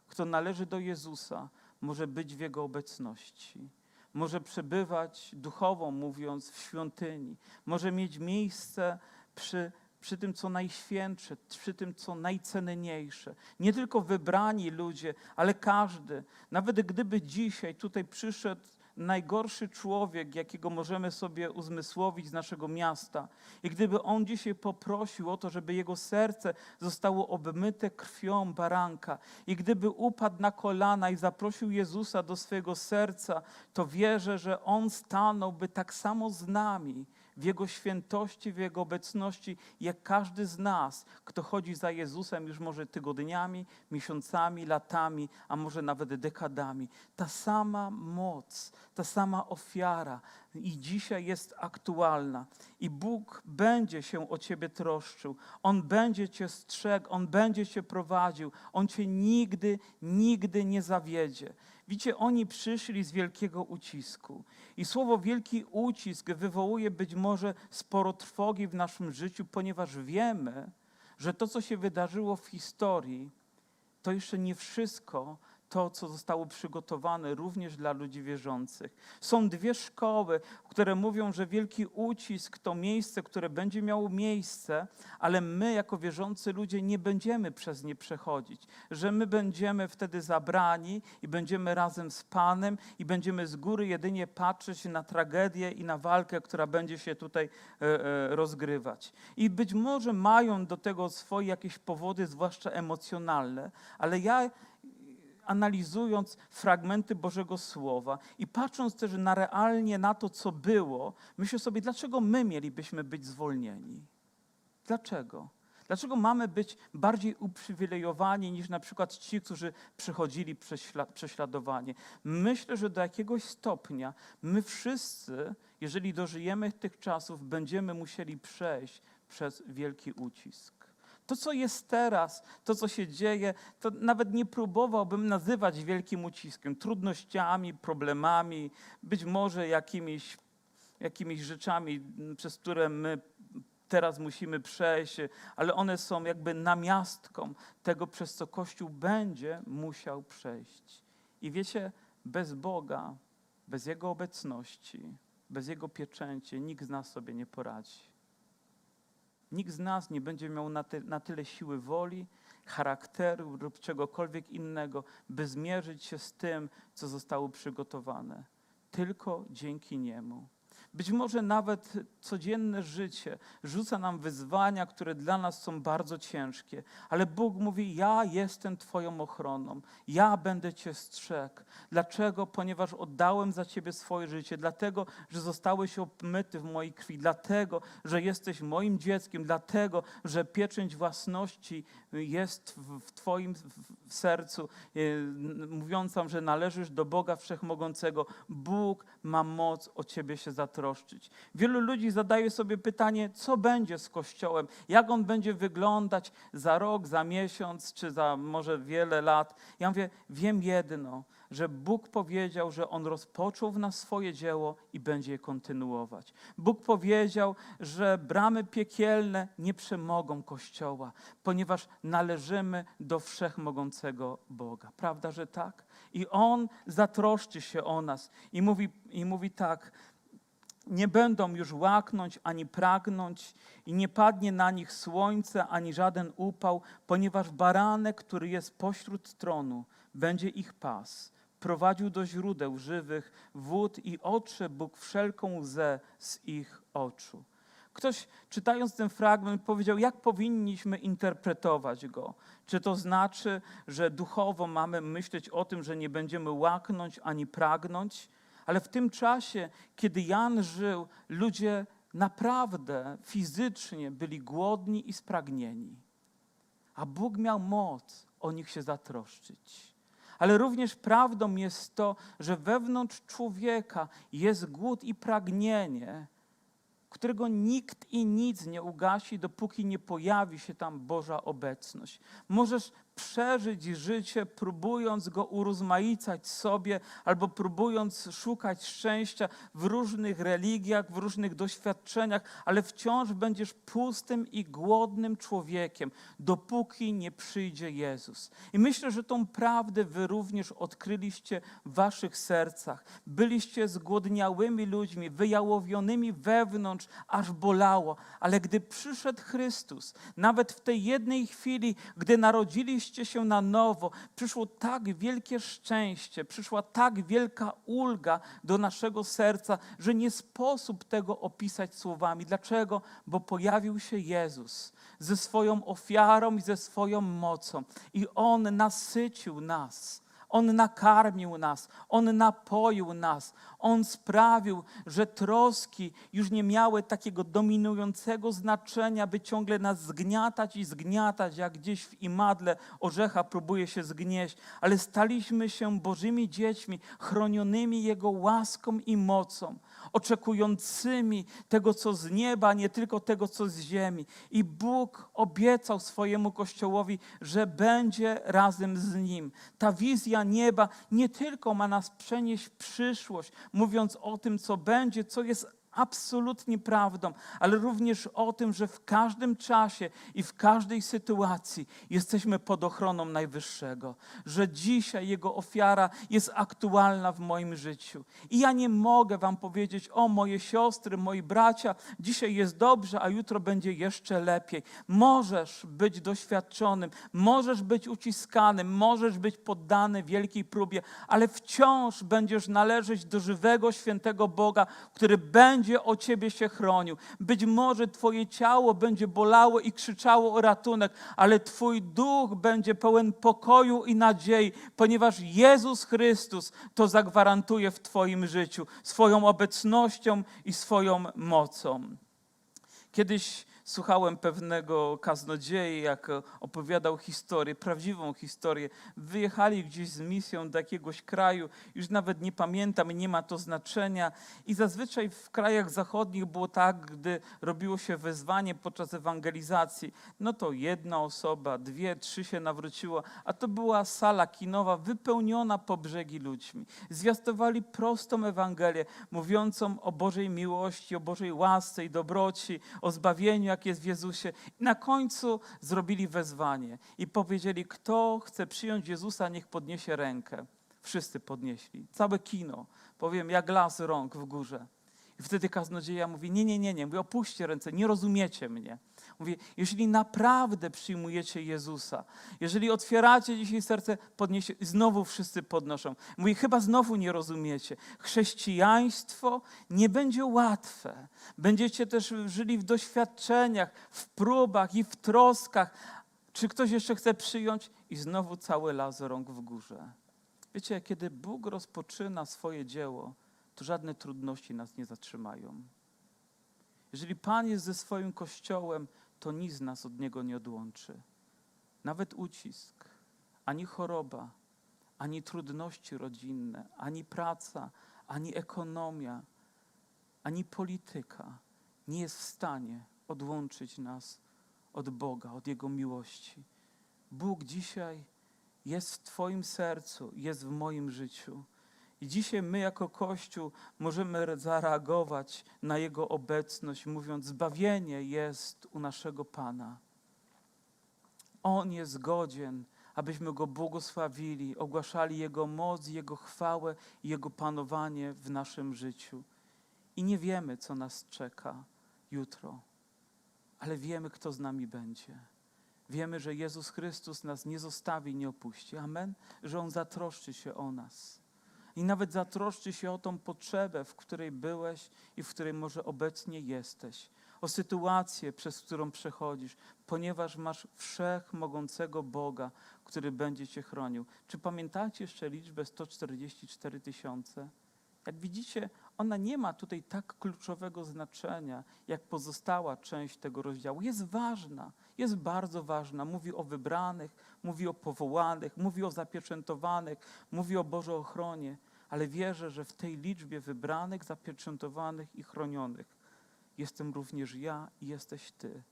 kto należy do Jezusa, może być w Jego obecności może przebywać duchowo mówiąc w świątyni, może mieć miejsce przy, przy tym, co najświętsze, przy tym, co najcenniejsze. Nie tylko wybrani ludzie, ale każdy. Nawet gdyby dzisiaj tutaj przyszedł najgorszy człowiek, jakiego możemy sobie uzmysłowić z naszego miasta, i gdyby on dzisiaj poprosił o to, żeby jego serce zostało obmyte krwią baranka, i gdyby upadł na kolana i zaprosił Jezusa do swojego serca, to wierzę, że on stanąłby tak samo z nami w Jego świętości, w Jego obecności, jak każdy z nas, kto chodzi za Jezusem już może tygodniami, miesiącami, latami, a może nawet dekadami. Ta sama moc, ta sama ofiara i dzisiaj jest aktualna. I Bóg będzie się o Ciebie troszczył. On będzie Cię strzegł, On będzie Cię prowadził. On Cię nigdy, nigdy nie zawiedzie. Widzicie, oni przyszli z wielkiego ucisku. I słowo wielki ucisk wywołuje być może sporo trwogi w naszym życiu, ponieważ wiemy, że to, co się wydarzyło w historii, to jeszcze nie wszystko to, co zostało przygotowane również dla ludzi wierzących. Są dwie szkoły, które mówią, że wielki ucisk to miejsce, które będzie miało miejsce, ale my, jako wierzący ludzie, nie będziemy przez nie przechodzić. Że my będziemy wtedy zabrani i będziemy razem z Panem i będziemy z góry jedynie patrzeć na tragedię i na walkę, która będzie się tutaj e, e, rozgrywać. I być może mają do tego swoje jakieś powody, zwłaszcza emocjonalne, ale ja analizując fragmenty Bożego Słowa i patrząc też na realnie na to, co było, myślę sobie, dlaczego my mielibyśmy być zwolnieni? Dlaczego? Dlaczego mamy być bardziej uprzywilejowani niż na przykład ci, którzy przechodzili prześla- prześladowanie? Myślę, że do jakiegoś stopnia my wszyscy, jeżeli dożyjemy tych czasów, będziemy musieli przejść przez wielki ucisk. To, co jest teraz, to, co się dzieje, to nawet nie próbowałbym nazywać wielkim uciskiem, trudnościami, problemami, być może jakimiś, jakimiś rzeczami, przez które my teraz musimy przejść, ale one są jakby namiastką tego, przez co Kościół będzie musiał przejść. I wiecie, bez Boga, bez Jego obecności, bez Jego pieczęci, nikt z nas sobie nie poradzi. Nikt z nas nie będzie miał na, ty, na tyle siły woli, charakteru lub czegokolwiek innego, by zmierzyć się z tym, co zostało przygotowane. Tylko dzięki Niemu. Być może nawet codzienne życie rzuca nam wyzwania, które dla nas są bardzo ciężkie, ale Bóg mówi: Ja jestem Twoją ochroną, ja będę Cię strzegł. Dlaczego? Ponieważ oddałem za Ciebie swoje życie, dlatego, że zostałeś obmyty w mojej krwi, dlatego, że jesteś moim dzieckiem, dlatego, że pieczęć własności jest w, Twoim sercu, e, mówiąca, że należysz do Boga Wszechmogącego. Bóg ma moc o Ciebie się zatroszczyć. Wielu ludzi zadaje sobie pytanie, co będzie z Kościołem, jak on będzie wyglądać za rok, za miesiąc, czy za może wiele lat. Ja mówię, wiem jedno, że Bóg powiedział, że On rozpoczął w nas swoje dzieło i będzie je kontynuować. Bóg powiedział, że bramy piekielne nie przemogą Kościoła, ponieważ należymy do wszechmogącego Boga. Prawda, że tak? I On zatroszczy się o nas i mówi, i mówi tak, nie będą już łaknąć ani pragnąć, i nie padnie na nich słońce ani żaden upał, ponieważ baranek, który jest pośród tronu, będzie ich pas. Prowadził do źródeł żywych wód i otrze Bóg wszelką łzę z ich oczu. Ktoś czytając ten fragment powiedział, jak powinniśmy interpretować go. Czy to znaczy, że duchowo mamy myśleć o tym, że nie będziemy łaknąć ani pragnąć? Ale w tym czasie, kiedy Jan żył, ludzie naprawdę fizycznie byli głodni i spragnieni. A Bóg miał moc o nich się zatroszczyć. Ale również prawdą jest to, że wewnątrz człowieka jest głód i pragnienie, którego nikt i nic nie ugasi, dopóki nie pojawi się tam Boża obecność. Możesz przeżyć życie, próbując go urozmaicać sobie, albo próbując szukać szczęścia w różnych religiach, w różnych doświadczeniach, ale wciąż będziesz pustym i głodnym człowiekiem, dopóki nie przyjdzie Jezus. I myślę, że tą prawdę wy również odkryliście w waszych sercach. Byliście zgłodniałymi ludźmi, wyjałowionymi wewnątrz, aż bolało, ale gdy przyszedł Chrystus, nawet w tej jednej chwili, gdy narodziliście się na nowo, przyszło tak wielkie szczęście, przyszła tak wielka ulga do naszego serca, że nie sposób tego opisać słowami. Dlaczego? Bo pojawił się Jezus ze swoją ofiarą i ze swoją mocą i On nasycił nas. On nakarmił nas, On napoił nas, On sprawił, że troski już nie miały takiego dominującego znaczenia, by ciągle nas zgniatać i zgniatać, jak gdzieś w imadle orzecha próbuje się zgnieść, ale staliśmy się Bożymi dziećmi, chronionymi Jego łaską i mocą, oczekującymi tego, co z nieba, nie tylko tego, co z ziemi. I Bóg obiecał swojemu Kościołowi, że będzie razem z Nim. Ta wizja nieba nie tylko ma nas przenieść w przyszłość, mówiąc o tym, co będzie, co jest absolutnie prawdą, ale również o tym, że w każdym czasie i w każdej sytuacji jesteśmy pod ochroną Najwyższego, że dzisiaj Jego ofiara jest aktualna w moim życiu. I ja nie mogę Wam powiedzieć, o moje siostry, moi bracia, dzisiaj jest dobrze, a jutro będzie jeszcze lepiej. Możesz być doświadczonym, możesz być uciskanym, możesz być poddany wielkiej próbie, ale wciąż będziesz należeć do żywego, świętego Boga, który będzie o ciebie się chronił. Być może twoje ciało będzie bolało i krzyczało o ratunek, ale twój duch będzie pełen pokoju i nadziei, ponieważ Jezus Chrystus to zagwarantuje w twoim życiu swoją obecnością i swoją mocą. Kiedyś słuchałem pewnego kaznodziei, jak opowiadał historię, prawdziwą historię. Wyjechali gdzieś z misją do jakiegoś kraju, już nawet nie pamiętam nie ma to znaczenia. I zazwyczaj w krajach zachodnich było tak, gdy robiło się wezwanie podczas ewangelizacji, no to jedna osoba, dwie, trzy się nawróciło, a to była sala kinowa wypełniona po brzegi ludźmi. Zwiastowali prostą Ewangelię, mówiącą o Bożej miłości, o Bożej łasce i dobroci, o zbawieniu, jak jest w Jezusie. I na końcu zrobili wezwanie i powiedzieli, kto chce przyjąć Jezusa, niech podniesie rękę. Wszyscy podnieśli, całe kino, powiem, jak las rąk w górze. I wtedy kaznodzieja mówi, nie, nie, nie, nie, mówi, opuśćcie ręce, nie rozumiecie mnie. Mówi, jeśli naprawdę przyjmujecie Jezusa, jeżeli otwieracie dzisiaj serce, podniesie, znowu wszyscy podnoszą. Mówi, chyba znowu nie rozumiecie. Chrześcijaństwo nie będzie łatwe. Będziecie też żyli w doświadczeniach, w próbach i w troskach. Czy ktoś jeszcze chce przyjąć? I znowu cały las rąk w górze. Wiecie, kiedy Bóg rozpoczyna swoje dzieło, to żadne trudności nas nie zatrzymają. Jeżeli Pan jest ze swoim kościołem, to nic nas od Niego nie odłączy. Nawet ucisk, ani choroba, ani trudności rodzinne, ani praca, ani ekonomia, ani polityka nie jest w stanie odłączyć nas od Boga, od Jego miłości. Bóg dzisiaj jest w Twoim sercu, jest w moim życiu. I dzisiaj my, jako Kościół, możemy re- zareagować na Jego obecność, mówiąc: Zbawienie jest u naszego Pana. On jest godzien, abyśmy Go błogosławili, ogłaszali Jego moc, Jego chwałę i Jego panowanie w naszym życiu. I nie wiemy, co nas czeka jutro, ale wiemy, kto z nami będzie. Wiemy, że Jezus Chrystus nas nie zostawi, nie opuści. Amen. Że On zatroszczy się o nas. I nawet zatroszczy się o tą potrzebę, w której byłeś i w której może obecnie jesteś. O sytuację, przez którą przechodzisz, ponieważ masz wszechmogącego Boga, który będzie cię chronił. Czy pamiętacie jeszcze liczbę 144 tysiące? Jak widzicie, ona nie ma tutaj tak kluczowego znaczenia, jak pozostała część tego rozdziału. Jest ważna, jest bardzo ważna. Mówi o wybranych, mówi o powołanych, mówi o zapieczętowanych, mówi o Bożej ochronie, ale wierzę, że w tej liczbie wybranych, zapieczętowanych i chronionych jestem również ja i jesteś Ty,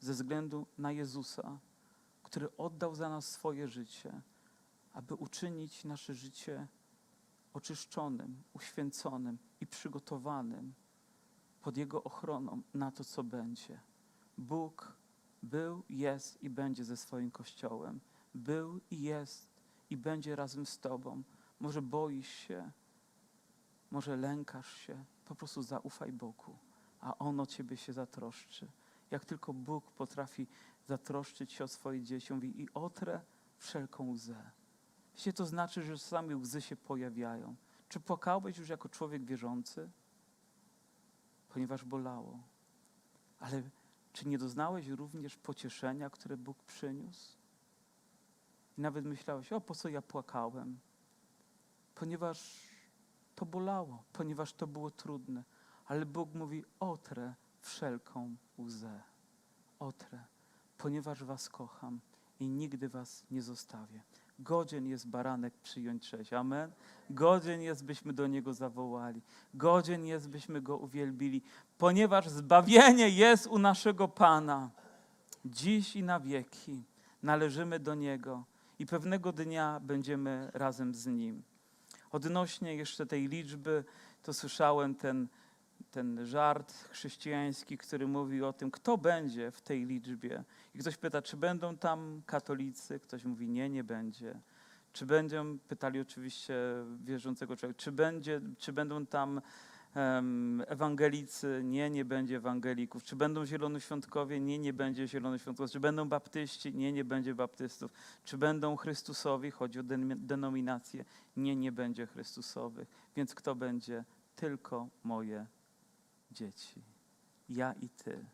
ze względu na Jezusa, który oddał za nas swoje życie, aby uczynić nasze życie oczyszczonym, uświęconym i przygotowanym pod Jego ochroną na to, co będzie. Bóg był, jest i będzie ze swoim Kościołem. Był i jest i będzie razem z Tobą. Może boisz się, może lękasz się, po prostu zaufaj Bogu, a On o Ciebie się zatroszczy. Jak tylko Bóg potrafi zatroszczyć się o swoje dzieci, mówi i otrę wszelką łzę. Wiecie, to znaczy, że czasami łzy się pojawiają. Czy płakałeś już jako człowiek wierzący? Ponieważ bolało. Ale czy nie doznałeś również pocieszenia, które Bóg przyniósł? I nawet myślałeś, o po co ja płakałem? Ponieważ to bolało, ponieważ to było trudne. Ale Bóg mówi, otrę wszelką łzę. Otrę, ponieważ was kocham i nigdy was nie zostawię. Godzien jest baranek przyjąć cześć. Amen. Godzien jest, byśmy do Niego zawołali. Godzien jest, byśmy Go uwielbili, ponieważ zbawienie jest u naszego Pana. Dziś i na wieki należymy do Niego i pewnego dnia będziemy razem z Nim. Odnośnie jeszcze tej liczby, to słyszałem ten, ten żart chrześcijański, który mówi o tym, kto będzie w tej liczbie. I ktoś pyta, czy będą tam katolicy? Ktoś mówi, nie, nie będzie. Czy będą, pytali oczywiście wierzącego człowieka, czy, będzie, czy będą tam ewangelicy? Nie, nie będzie ewangelików. Czy będą zielonoświątkowie? Nie, nie będzie zielonoświątków. Czy będą baptyści? Nie, nie będzie baptystów. Czy będą Chrystusowi? Chodzi o den- denominację. Nie, nie będzie Chrystusowych. Więc kto będzie? Tylko moje dzieci. Ja i ty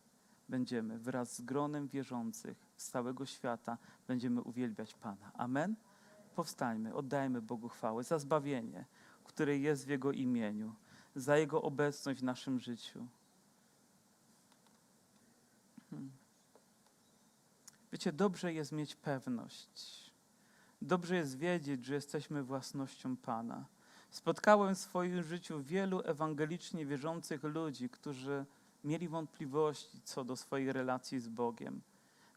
będziemy wraz z gronem wierzących z całego świata będziemy uwielbiać Pana. Amen? Powstańmy, oddajmy Bogu chwałę za zbawienie, które jest w Jego imieniu, za Jego obecność w naszym życiu. Hmm. Wiecie, dobrze jest mieć pewność. Dobrze jest wiedzieć, że jesteśmy własnością Pana. Spotkałem w swoim życiu wielu ewangelicznie wierzących ludzi, którzy mieli wątpliwości co do swojej relacji z Bogiem.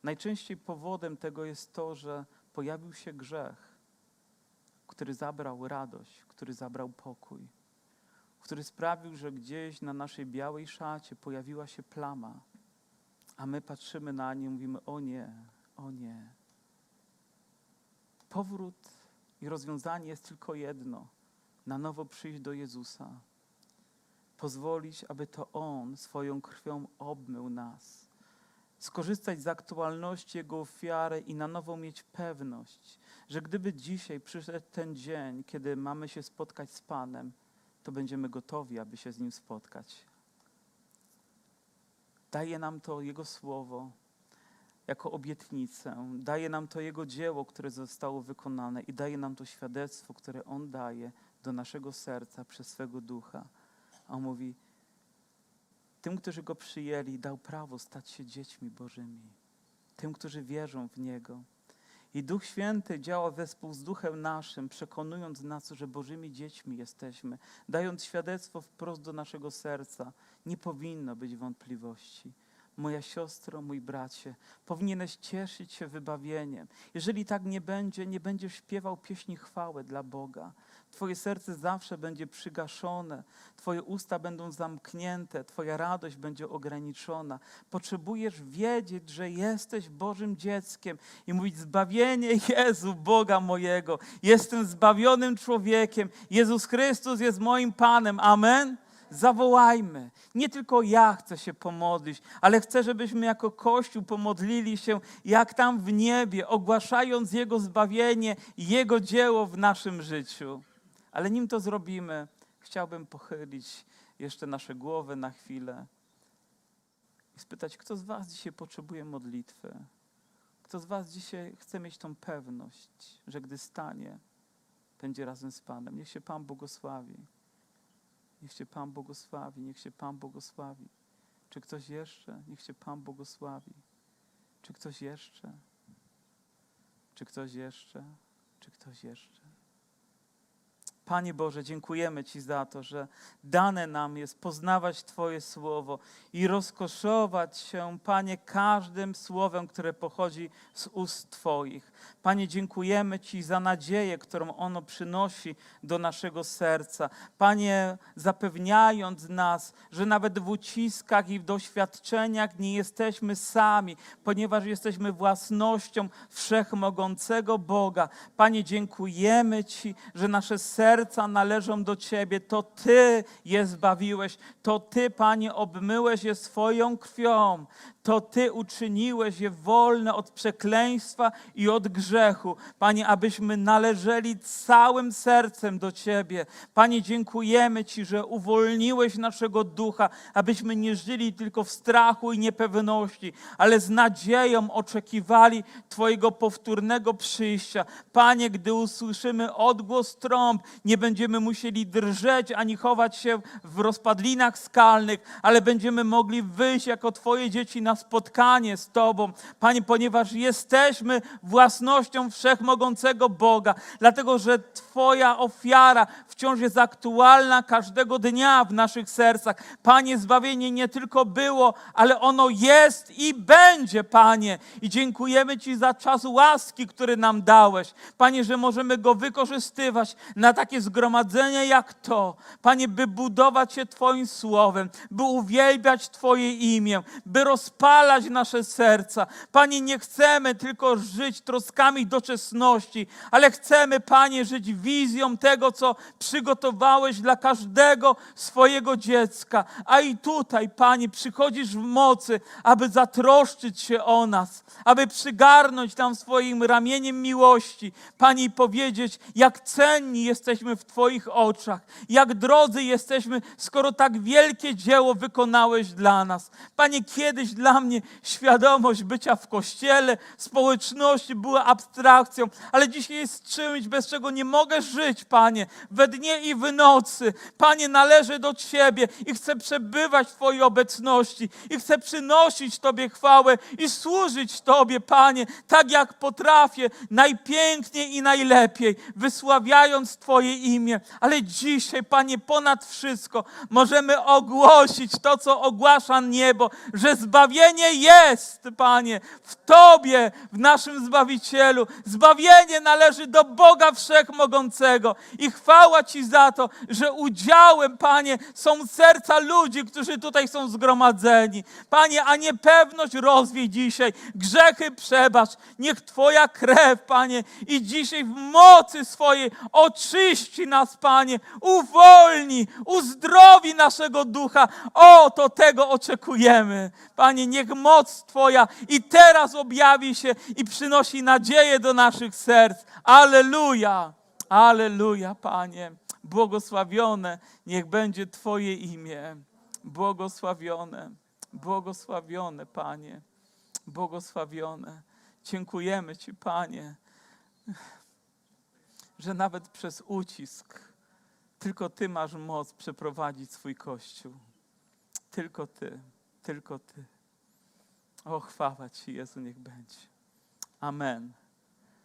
Najczęściej powodem tego jest to, że pojawił się grzech, który zabrał radość, który zabrał pokój, który sprawił, że gdzieś na naszej białej szacie pojawiła się plama, a my patrzymy na nie i mówimy: O nie, o nie. Powrót i rozwiązanie jest tylko jedno: na nowo przyjść do Jezusa. pozwolić, aby to On swoją krwią obmył nas. Skorzystać z aktualności Jego ofiary i na nowo mieć pewność, że gdyby dzisiaj przyszedł ten dzień, kiedy mamy się spotkać z Panem, to będziemy gotowi, aby się z Nim spotkać. Daje nam to Jego słowo jako obietnicę, daje nam to Jego dzieło, które zostało wykonane i daje nam to świadectwo, które On daje do naszego serca przez swego ducha. A on mówi, tym, którzy Go przyjęli, dał prawo stać się dziećmi Bożymi. Tym, którzy wierzą w Niego. I Duch Święty działa wespół z Duchem naszym, przekonując nas, że Bożymi dziećmi jesteśmy, dając świadectwo wprost do naszego serca. Nie powinno być wątpliwości. Moja siostro, mój bracie, powinieneś cieszyć się wybawieniem. Jeżeli tak nie będzie, nie będziesz śpiewał pieśni chwały dla Boga. Twoje serce zawsze będzie przygaszone, Twoje usta będą zamknięte, Twoja radość będzie ograniczona. Potrzebujesz wiedzieć, że jesteś Bożym dzieckiem i mówić: Zbawienie Jezu, Boga mojego. Jestem zbawionym człowiekiem. Jezus Chrystus jest moim Panem. Amen. Zawołajmy. Nie tylko ja chcę się pomodlić, ale chcę, żebyśmy jako Kościół pomodlili się jak tam w niebie, ogłaszając Jego zbawienie Jego dzieło w naszym życiu. Ale nim to zrobimy, chciałbym pochylić jeszcze nasze głowy na chwilę i spytać, kto z Was dzisiaj potrzebuje modlitwy? Kto z Was dzisiaj chce mieć tą pewność, że gdy stanie, będzie razem z Panem? Niech się Pan błogosławi. Niech się Pan błogosławi, niech się Pan błogosławi. Czy ktoś jeszcze? Niech się Pan błogosławi. Czy ktoś jeszcze? Czy ktoś jeszcze? Czy ktoś jeszcze? Panie Boże, dziękujemy Ci za to, że dane nam jest poznawać Twoje słowo i rozkoszować się, Panie, każdym słowem, które pochodzi z ust Twoich. Panie, dziękujemy Ci za nadzieję, którą ono przynosi do naszego serca. Panie, zapewniając nas, że nawet w uciskach i w doświadczeniach nie jesteśmy sami, ponieważ jesteśmy własnością wszechmogącego Boga. Panie, dziękujemy Ci, że nasze serca należą do Ciebie. To Ty je zbawiłeś, to Ty, Panie, obmyłeś je swoją krwią. To Ty uczyniłeś je wolne od przekleństwa i od grzechu. Panie, abyśmy należeli całym sercem do Ciebie. Panie, dziękujemy Ci, że uwolniłeś naszego ducha, abyśmy nie żyli tylko w strachu i niepewności, ale z nadzieją oczekiwali Twojego powtórnego przyjścia. Panie, gdy usłyszymy odgłos trąb, nie będziemy musieli drżeć ani chować się w rozpadlinach skalnych, ale będziemy mogli wyjść jako Twoje dzieci na spotkanie z Tobą. Panie, ponieważ jesteśmy własnością wszechmogącego Boga, dlatego że Twoja ofiara wciąż jest aktualna każdego dnia w naszych sercach. Panie, zbawienie nie tylko było, ale ono jest i będzie, Panie. I dziękujemy Ci za czas łaski, który nam dałeś. Panie, że możemy go wykorzystywać na takie zgromadzenie jak to. Panie, by budować się Twoim słowem, by uwielbiać Twoje imię, by rozpalać nasze serca. Panie, nie chcemy tylko żyć troskami doczesności, ale chcemy, Panie, żyć wizją tego, co przygotowałeś dla każdego swojego dziecka. A i tutaj, Panie, przychodzisz w mocy, aby zatroszczyć się o nas, aby przygarnąć tam swoim ramieniem miłości, Panie, i powiedzieć, jak cenni jesteśmy w Twoich oczach, jak drodzy jesteśmy, skoro tak wielkie dzieło wykonałeś dla nas. Panie, kiedyś dla mnie świadomość bycia w kościele, społeczności była abstrakcją, ale dzisiaj jest czymś, bez czego nie mogę żyć, Panie, we dnie i w nocy. Panie, należę do Ciebie i chcę przebywać w Twojej obecności i chcę przynosić Tobie chwałę i służyć Tobie, Panie, tak jak potrafię, najpiękniej i najlepiej, wysławiając Twoje imię. Ale dzisiaj, Panie, ponad wszystko możemy ogłosić to, co ogłasza niebo, że zbawienie jest, Panie, w Tobie, w naszym Zbawicielu. Zbawienie należy do Boga Wszechmogącego i chwała Ci za to, że udziałem, Panie, są serca ludzi, którzy tutaj są zgromadzeni. Panie, a niepewność rozwiej dzisiaj, grzechy przebacz. Niech Twoja krew, Panie, i dzisiaj w mocy swojej oczyści Oczyści nas, Panie, uwolni, uzdrowi naszego ducha. O, to tego oczekujemy. Panie, niech moc Twoja i teraz objawi się i przynosi nadzieję do naszych serc. Aleluja, aleluja, Panie. Błogosławione niech będzie Twoje imię. Błogosławione, błogosławione, Panie. Błogosławione. Dziękujemy Ci, Panie, że nawet przez ucisk tylko Ty masz moc przeprowadzić swój Kościół. Tylko Ty, tylko Ty. O, chwała Ci, Jezu, niech będzie. Amen.